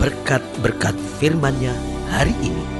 berkat-berkat firman-Nya hari ini.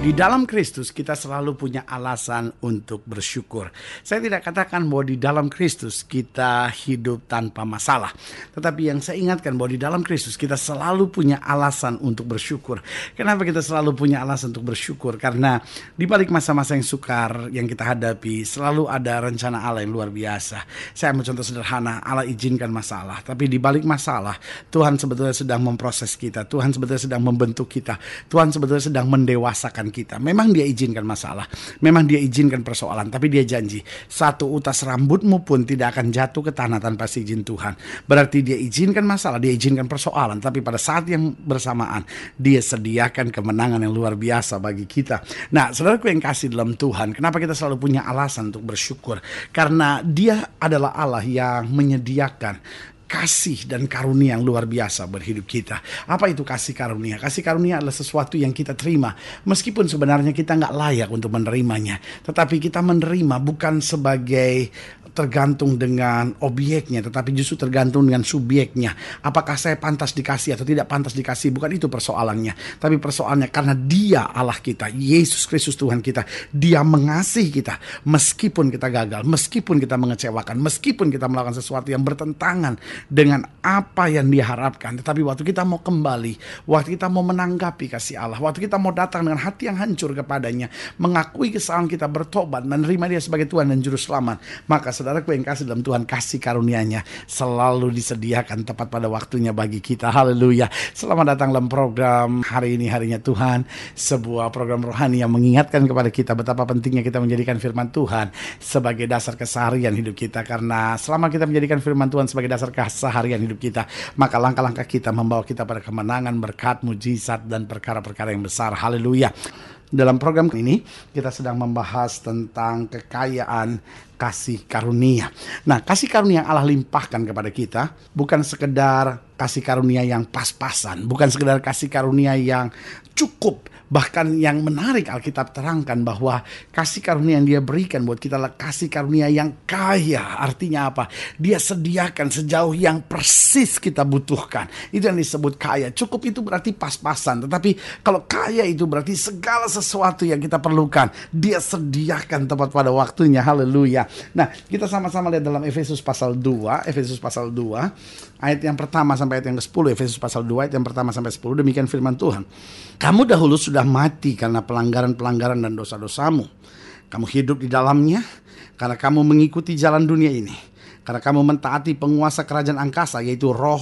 Di dalam Kristus kita selalu punya alasan untuk bersyukur. Saya tidak katakan bahwa di dalam Kristus kita hidup tanpa masalah. Tetapi yang saya ingatkan bahwa di dalam Kristus kita selalu punya alasan untuk bersyukur. Kenapa kita selalu punya alasan untuk bersyukur? Karena di balik masa-masa yang sukar yang kita hadapi selalu ada rencana Allah yang luar biasa. Saya ambil contoh sederhana, Allah izinkan masalah. Tapi di balik masalah Tuhan sebetulnya sedang memproses kita. Tuhan sebetulnya sedang membentuk kita. Tuhan sebetulnya sedang mendewasakan kita. Memang dia izinkan masalah, memang dia izinkan persoalan, tapi dia janji satu utas rambutmu pun tidak akan jatuh ke tanah tanpa izin Tuhan. Berarti dia izinkan masalah, dia izinkan persoalan, tapi pada saat yang bersamaan dia sediakan kemenangan yang luar biasa bagi kita. Nah, saudaraku yang kasih dalam Tuhan, kenapa kita selalu punya alasan untuk bersyukur? Karena dia adalah Allah yang menyediakan kasih dan karunia yang luar biasa berhidup kita. Apa itu kasih karunia? Kasih karunia adalah sesuatu yang kita terima. Meskipun sebenarnya kita nggak layak untuk menerimanya. Tetapi kita menerima bukan sebagai tergantung dengan objeknya, tetapi justru tergantung dengan subjeknya. Apakah saya pantas dikasih atau tidak pantas dikasih? Bukan itu persoalannya, tapi persoalannya karena Dia Allah kita, Yesus Kristus Tuhan kita, Dia mengasihi kita meskipun kita gagal, meskipun kita mengecewakan, meskipun kita melakukan sesuatu yang bertentangan dengan apa yang Dia harapkan. Tetapi waktu kita mau kembali, waktu kita mau menanggapi kasih Allah, waktu kita mau datang dengan hati yang hancur kepadanya, mengakui kesalahan kita, bertobat, menerima Dia sebagai Tuhan dan Juru Selamat, maka saudaraku yang kasih dalam Tuhan kasih karunia-Nya selalu disediakan tepat pada waktunya bagi kita. Haleluya. Selamat datang dalam program hari ini harinya Tuhan, sebuah program rohani yang mengingatkan kepada kita betapa pentingnya kita menjadikan firman Tuhan sebagai dasar keseharian hidup kita karena selama kita menjadikan firman Tuhan sebagai dasar keseharian hidup kita, maka langkah-langkah kita membawa kita pada kemenangan, berkat, mujizat dan perkara-perkara yang besar. Haleluya. Dalam program ini kita sedang membahas tentang kekayaan kasih karunia. Nah, kasih karunia yang Allah limpahkan kepada kita bukan sekedar kasih karunia yang pas-pasan, bukan sekedar kasih karunia yang cukup Bahkan yang menarik Alkitab terangkan bahwa kasih karunia yang dia berikan buat kita adalah kasih karunia yang kaya. Artinya apa? Dia sediakan sejauh yang persis kita butuhkan. Itu yang disebut kaya. Cukup itu berarti pas-pasan. Tetapi kalau kaya itu berarti segala sesuatu yang kita perlukan. Dia sediakan tepat pada waktunya. Haleluya. Nah kita sama-sama lihat dalam Efesus pasal 2. Efesus pasal 2. Ayat yang pertama sampai ayat yang ke-10. Efesus pasal 2 ayat yang pertama sampai 10. Demikian firman Tuhan. Kamu dahulu sudah sudah mati karena pelanggaran-pelanggaran dan dosa-dosamu. Kamu hidup di dalamnya karena kamu mengikuti jalan dunia ini. Karena kamu mentaati penguasa kerajaan angkasa yaitu roh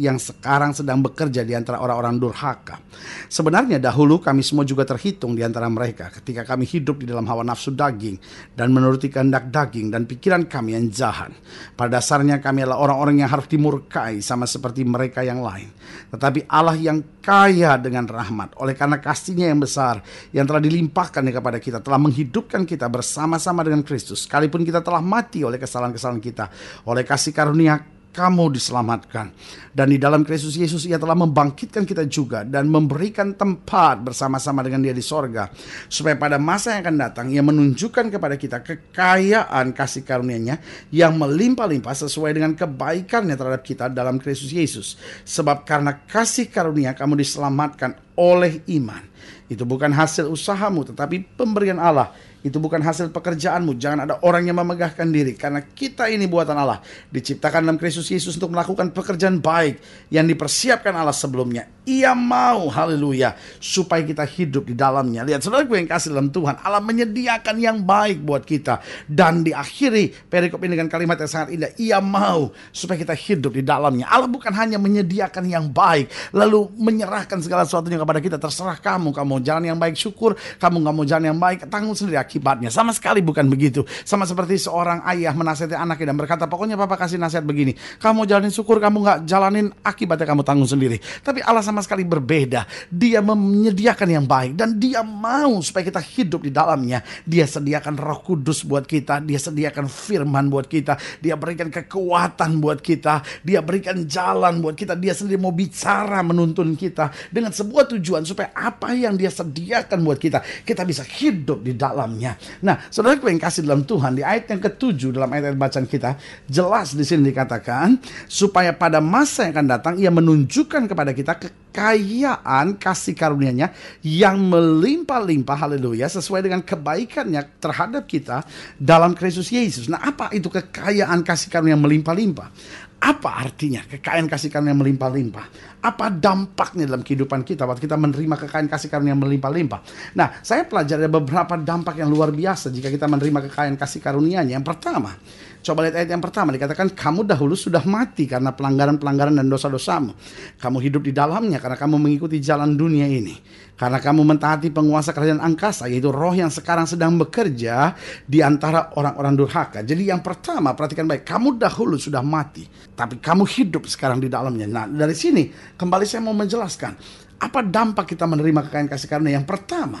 yang sekarang sedang bekerja di antara orang-orang durhaka. Sebenarnya dahulu kami semua juga terhitung di antara mereka ketika kami hidup di dalam hawa nafsu daging dan menuruti kehendak daging dan pikiran kami yang jahat. Pada dasarnya kami adalah orang-orang yang harus dimurkai sama seperti mereka yang lain. Tetapi Allah yang kaya dengan rahmat oleh karena kasihnya yang besar yang telah dilimpahkan kepada kita telah menghidupkan kita bersama-sama dengan Kristus sekalipun kita telah mati oleh kesalahan-kesalahan kita oleh kasih karunia kamu diselamatkan. Dan di dalam Kristus Yesus ia telah membangkitkan kita juga dan memberikan tempat bersama-sama dengan dia di sorga. Supaya pada masa yang akan datang ia menunjukkan kepada kita kekayaan kasih karunia-Nya yang melimpah-limpah sesuai dengan kebaikannya terhadap kita dalam Kristus Yesus. Sebab karena kasih karunia kamu diselamatkan oleh iman. Itu bukan hasil usahamu tetapi pemberian Allah itu bukan hasil pekerjaanmu. Jangan ada orang yang memegahkan diri. Karena kita ini buatan Allah. Diciptakan dalam Kristus Yesus untuk melakukan pekerjaan baik. Yang dipersiapkan Allah sebelumnya. Ia mau, haleluya, supaya kita hidup di dalamnya. Lihat saudara gue yang kasih dalam Tuhan, Allah menyediakan yang baik buat kita. Dan diakhiri perikop ini dengan kalimat yang sangat indah. Ia mau supaya kita hidup di dalamnya. Allah bukan hanya menyediakan yang baik, lalu menyerahkan segala sesuatunya kepada kita. Terserah kamu, kamu jalan yang baik syukur, kamu nggak mau jalan yang baik, tanggung sendiri akibatnya. Sama sekali bukan begitu. Sama seperti seorang ayah menasihati anaknya dan berkata, pokoknya papa kasih nasihat begini, kamu jalanin syukur, kamu nggak jalanin akibatnya kamu tanggung sendiri. Tapi Allah sama sekali berbeda. Dia menyediakan yang baik dan dia mau supaya kita hidup di dalamnya. Dia sediakan roh kudus buat kita. Dia sediakan firman buat kita. Dia berikan kekuatan buat kita. Dia berikan jalan buat kita. Dia sendiri mau bicara menuntun kita. Dengan sebuah tujuan supaya apa yang dia sediakan buat kita. Kita bisa hidup di dalamnya. Nah saudara yang kasih dalam Tuhan. Di ayat yang ketujuh dalam ayat, -ayat bacaan kita. Jelas di sini dikatakan. Supaya pada masa yang akan datang. Ia menunjukkan kepada kita kekayaan kasih karunia-Nya yang melimpah-limpah haleluya sesuai dengan kebaikannya terhadap kita dalam Kristus Yesus. Nah, apa itu kekayaan kasih karunia yang melimpah-limpah? Apa artinya kekayaan kasih karunia yang melimpah-limpah? Apa dampaknya dalam kehidupan kita waktu kita menerima kekayaan kasih karunia yang melimpah-limpah? Nah, saya pelajari beberapa dampak yang luar biasa jika kita menerima kekayaan kasih karunia-Nya. Yang pertama, Coba lihat ayat yang pertama dikatakan kamu dahulu sudah mati karena pelanggaran-pelanggaran dan dosa-dosamu. Kamu hidup di dalamnya karena kamu mengikuti jalan dunia ini. Karena kamu mentaati penguasa kerajaan angkasa yaitu roh yang sekarang sedang bekerja di antara orang-orang durhaka. Jadi yang pertama perhatikan baik, kamu dahulu sudah mati tapi kamu hidup sekarang di dalamnya. Nah, dari sini kembali saya mau menjelaskan apa dampak kita menerima kekayaan kasih karunia. Yang pertama,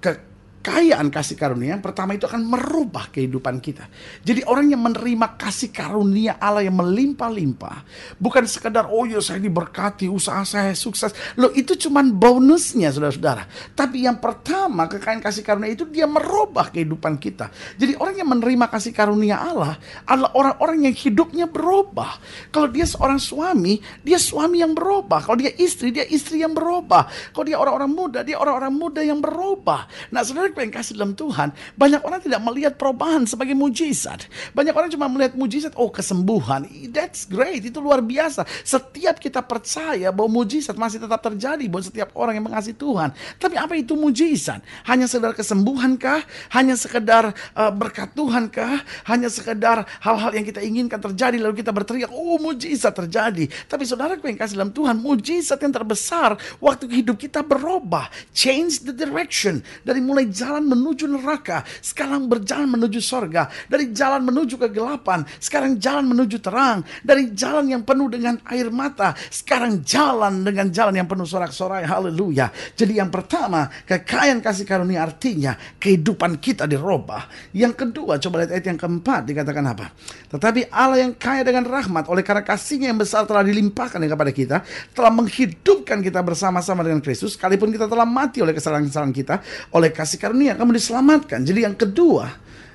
ke kekayaan kasih karunia yang pertama itu akan merubah kehidupan kita. Jadi orang yang menerima kasih karunia Allah yang melimpah-limpah, bukan sekedar oh ya saya diberkati, usaha saya sukses. Loh itu cuman bonusnya saudara-saudara. Tapi yang pertama kekayaan kasih karunia itu dia merubah kehidupan kita. Jadi orang yang menerima kasih karunia Allah adalah orang-orang yang hidupnya berubah. Kalau dia seorang suami, dia suami yang berubah. Kalau dia istri, dia istri yang berubah. Kalau dia orang-orang muda, dia orang-orang muda yang berubah. Nah saudara yang kasih dalam Tuhan, banyak orang tidak melihat perubahan sebagai mujizat. Banyak orang cuma melihat mujizat, oh kesembuhan. That's great, itu luar biasa. Setiap kita percaya bahwa mujizat masih tetap terjadi buat setiap orang yang mengasihi Tuhan. Tapi apa itu mujizat? Hanya sekedar kesembuhankah? Hanya sekedar uh, berkat Tuhankah? Hanya sekedar hal-hal yang kita inginkan terjadi lalu kita berteriak, oh mujizat terjadi. Tapi saudara yang kasih dalam Tuhan, mujizat yang terbesar waktu hidup kita berubah. Change the direction. Dari mulai jalan menuju neraka, sekarang berjalan menuju sorga. Dari jalan menuju kegelapan, sekarang jalan menuju terang. Dari jalan yang penuh dengan air mata, sekarang jalan dengan jalan yang penuh sorak-sorai. Haleluya. Jadi yang pertama, kekayaan kasih karunia artinya kehidupan kita dirubah. Yang kedua, coba lihat ayat yang keempat dikatakan apa? Tetapi Allah yang kaya dengan rahmat oleh karena kasihnya yang besar telah dilimpahkan kepada kita, telah menghidupkan kita bersama-sama dengan Kristus, sekalipun kita telah mati oleh kesalahan-kesalahan kita, oleh kasih karunia kamu diselamatkan. Jadi yang kedua,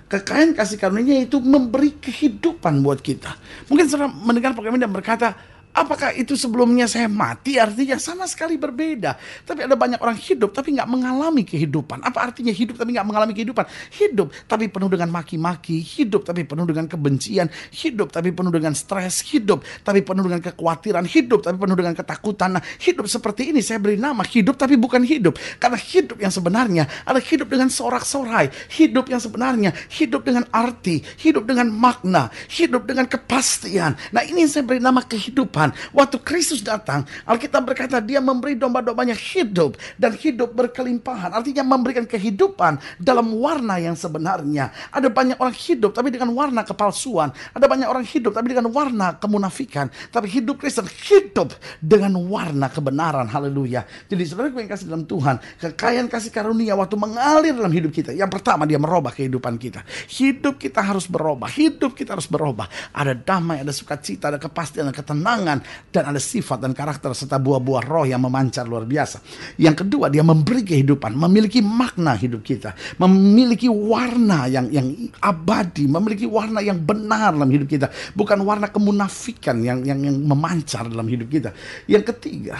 kekayaan kasih karunia itu memberi kehidupan buat kita. Mungkin saudara mendengar program ini dan berkata, Apakah itu sebelumnya saya mati? Artinya sama sekali berbeda. Tapi ada banyak orang hidup tapi nggak mengalami kehidupan. Apa artinya hidup tapi nggak mengalami kehidupan? Hidup tapi penuh dengan maki-maki. Hidup tapi penuh dengan kebencian. Hidup tapi penuh dengan stres. Hidup tapi penuh dengan kekhawatiran. Hidup tapi penuh dengan ketakutan. Nah, hidup seperti ini saya beri nama hidup tapi bukan hidup. Karena hidup yang sebenarnya adalah hidup dengan sorak-sorai. Hidup yang sebenarnya hidup dengan arti. Hidup dengan makna. Hidup dengan kepastian. Nah ini yang saya beri nama kehidupan. Tuhan. Waktu Kristus datang, Alkitab berkata dia memberi domba-dombanya hidup dan hidup berkelimpahan. Artinya memberikan kehidupan dalam warna yang sebenarnya. Ada banyak orang hidup tapi dengan warna kepalsuan. Ada banyak orang hidup tapi dengan warna kemunafikan. Tapi hidup Kristen hidup dengan warna kebenaran. Haleluya. Jadi saudara yang kasih dalam Tuhan, kekayaan kasih karunia waktu mengalir dalam hidup kita. Yang pertama dia merubah kehidupan kita. Hidup kita harus berubah. Hidup kita harus berubah. Ada damai, ada sukacita, ada kepastian, ada ketenangan dan ada sifat dan karakter serta buah-buah roh yang memancar luar biasa. Yang kedua, dia memberi kehidupan, memiliki makna hidup kita, memiliki warna yang yang abadi, memiliki warna yang benar dalam hidup kita, bukan warna kemunafikan yang yang, yang memancar dalam hidup kita. Yang ketiga,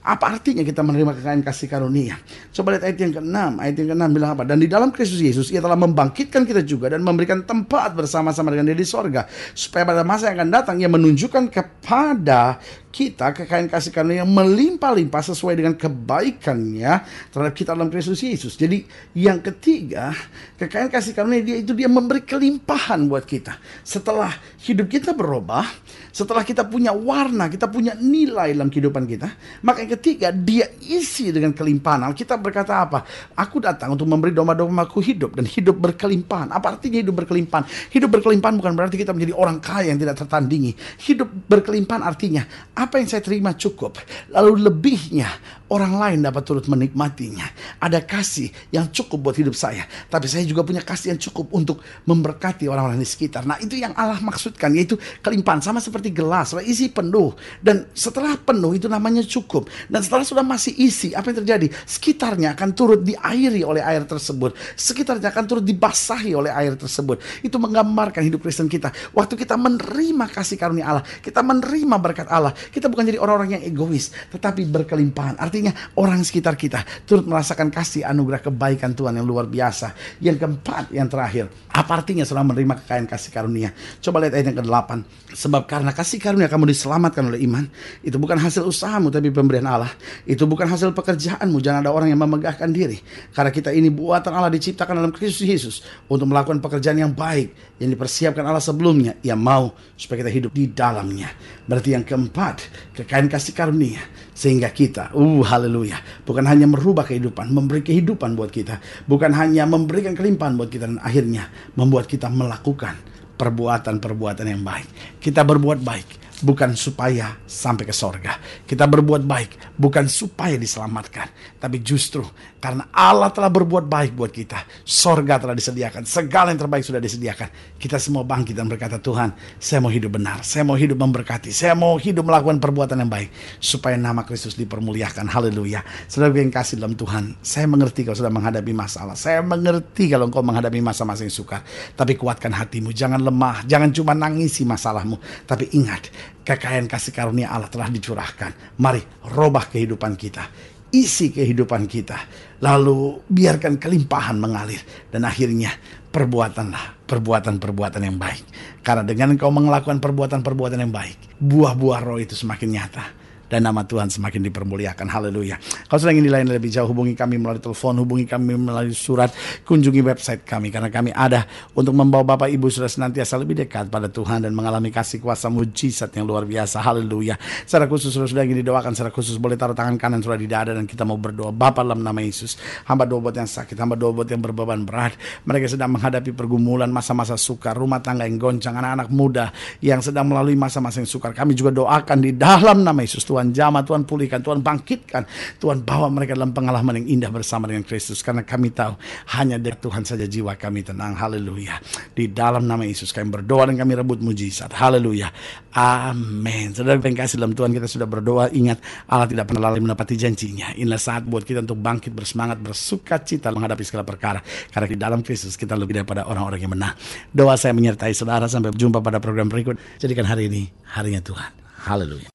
apa artinya kita menerima kekayaan kasih karunia? Coba lihat ayat yang ke-6. Ayat yang ke-6 bilang apa? Dan di dalam Kristus Yesus ia telah membangkitkan kita juga dan memberikan tempat bersama-sama dengan dia di sorga. Supaya pada masa yang akan datang ia menunjukkan kepada kita kekayaan kasih karunia yang melimpah-limpah sesuai dengan kebaikannya terhadap kita dalam Kristus Yesus. Jadi yang ketiga, kekayaan kasih karunia dia itu dia memberi kelimpahan buat kita. Setelah hidup kita berubah, setelah kita punya warna, kita punya nilai dalam kehidupan kita, maka yang ketiga dia isi dengan kelimpahan. Kita berkata apa? Aku datang untuk memberi domba-dombaku hidup dan hidup berkelimpahan. Apa artinya hidup berkelimpahan? Hidup berkelimpahan bukan berarti kita menjadi orang kaya yang tidak tertandingi. Hidup berkelimpahan artinya apa yang saya terima cukup. Lalu lebihnya orang lain dapat turut menikmatinya. Ada kasih yang cukup buat hidup saya. Tapi saya juga punya kasih yang cukup untuk memberkati orang-orang di sekitar. Nah itu yang Allah maksudkan yaitu kelimpahan. Sama seperti gelas, isi penuh. Dan setelah penuh itu namanya cukup. Dan setelah sudah masih isi, apa yang terjadi? Sekitarnya akan turut diairi oleh air tersebut. Sekitarnya akan turut dibasahi oleh air tersebut. Itu menggambarkan hidup Kristen kita. Waktu kita menerima kasih karunia Allah, kita menerima berkat Allah, kita bukan jadi orang-orang yang egois, tetapi berkelimpahan. Artinya Artinya orang sekitar kita turut merasakan kasih anugerah kebaikan Tuhan yang luar biasa. Yang keempat, yang terakhir. Apa artinya setelah menerima kekayaan kasih karunia? Coba lihat ayat yang ke-8. Sebab karena kasih karunia kamu diselamatkan oleh iman. Itu bukan hasil usahamu tapi pemberian Allah. Itu bukan hasil pekerjaanmu. Jangan ada orang yang memegahkan diri. Karena kita ini buatan Allah diciptakan dalam Kristus Yesus. Untuk melakukan pekerjaan yang baik. Yang dipersiapkan Allah sebelumnya. Ia mau supaya kita hidup di dalamnya. Berarti yang keempat, kekayaan kasih karunia sehingga kita, uh haleluya, bukan hanya merubah kehidupan, memberi kehidupan buat kita, bukan hanya memberikan kelimpahan buat kita dan akhirnya membuat kita melakukan perbuatan-perbuatan yang baik. Kita berbuat baik bukan supaya sampai ke sorga. Kita berbuat baik bukan supaya diselamatkan, tapi justru karena Allah telah berbuat baik buat kita. Sorga telah disediakan, segala yang terbaik sudah disediakan. Kita semua bangkit dan berkata, Tuhan, saya mau hidup benar, saya mau hidup memberkati, saya mau hidup melakukan perbuatan yang baik, supaya nama Kristus dipermuliakan. Haleluya. Saudara yang kasih dalam Tuhan, saya mengerti kalau sudah menghadapi masalah. Saya mengerti kalau engkau menghadapi masa-masa yang sukar. Tapi kuatkan hatimu, jangan lemah, jangan cuma nangisi masalahmu. Tapi ingat, kekayaan kasih karunia Allah telah dicurahkan. Mari, robah kehidupan kita isi kehidupan kita. Lalu biarkan kelimpahan mengalir. Dan akhirnya perbuatanlah perbuatan-perbuatan yang baik. Karena dengan engkau melakukan perbuatan-perbuatan yang baik, buah-buah roh itu semakin nyata dan nama Tuhan semakin dipermuliakan. Haleluya. Kalau sudah ingin dilayani lebih jauh, hubungi kami melalui telepon, hubungi kami melalui surat, kunjungi website kami karena kami ada untuk membawa Bapak Ibu sudah senantiasa lebih dekat pada Tuhan dan mengalami kasih kuasa mujizat yang luar biasa. Haleluya. Secara khusus sudah, sudah ingin didoakan secara khusus boleh taruh tangan kanan sudah di dada dan kita mau berdoa. Bapak dalam nama Yesus, hamba doa buat yang sakit, hamba doa buat yang berbeban berat. Mereka sedang menghadapi pergumulan masa-masa sukar, rumah tangga yang goncang, anak-anak muda yang sedang melalui masa-masa yang sukar. Kami juga doakan di dalam nama Yesus Tuhan Tuhan jamah, Tuhan pulihkan, Tuhan bangkitkan, Tuhan bawa mereka dalam pengalaman yang indah bersama dengan Kristus. Karena kami tahu hanya dari Tuhan saja jiwa kami tenang. Haleluya. Di dalam nama Yesus kami berdoa dan kami rebut mujizat. Haleluya. Amin. Saudara yang kasih dalam Tuhan kita sudah berdoa. Ingat Allah tidak pernah lalai menepati janjinya. Inilah saat buat kita untuk bangkit bersemangat, bersuka cita menghadapi segala perkara. Karena di dalam Kristus kita lebih daripada orang-orang yang menang. Doa saya menyertai saudara sampai jumpa pada program berikut. Jadikan hari ini harinya Tuhan. Haleluya.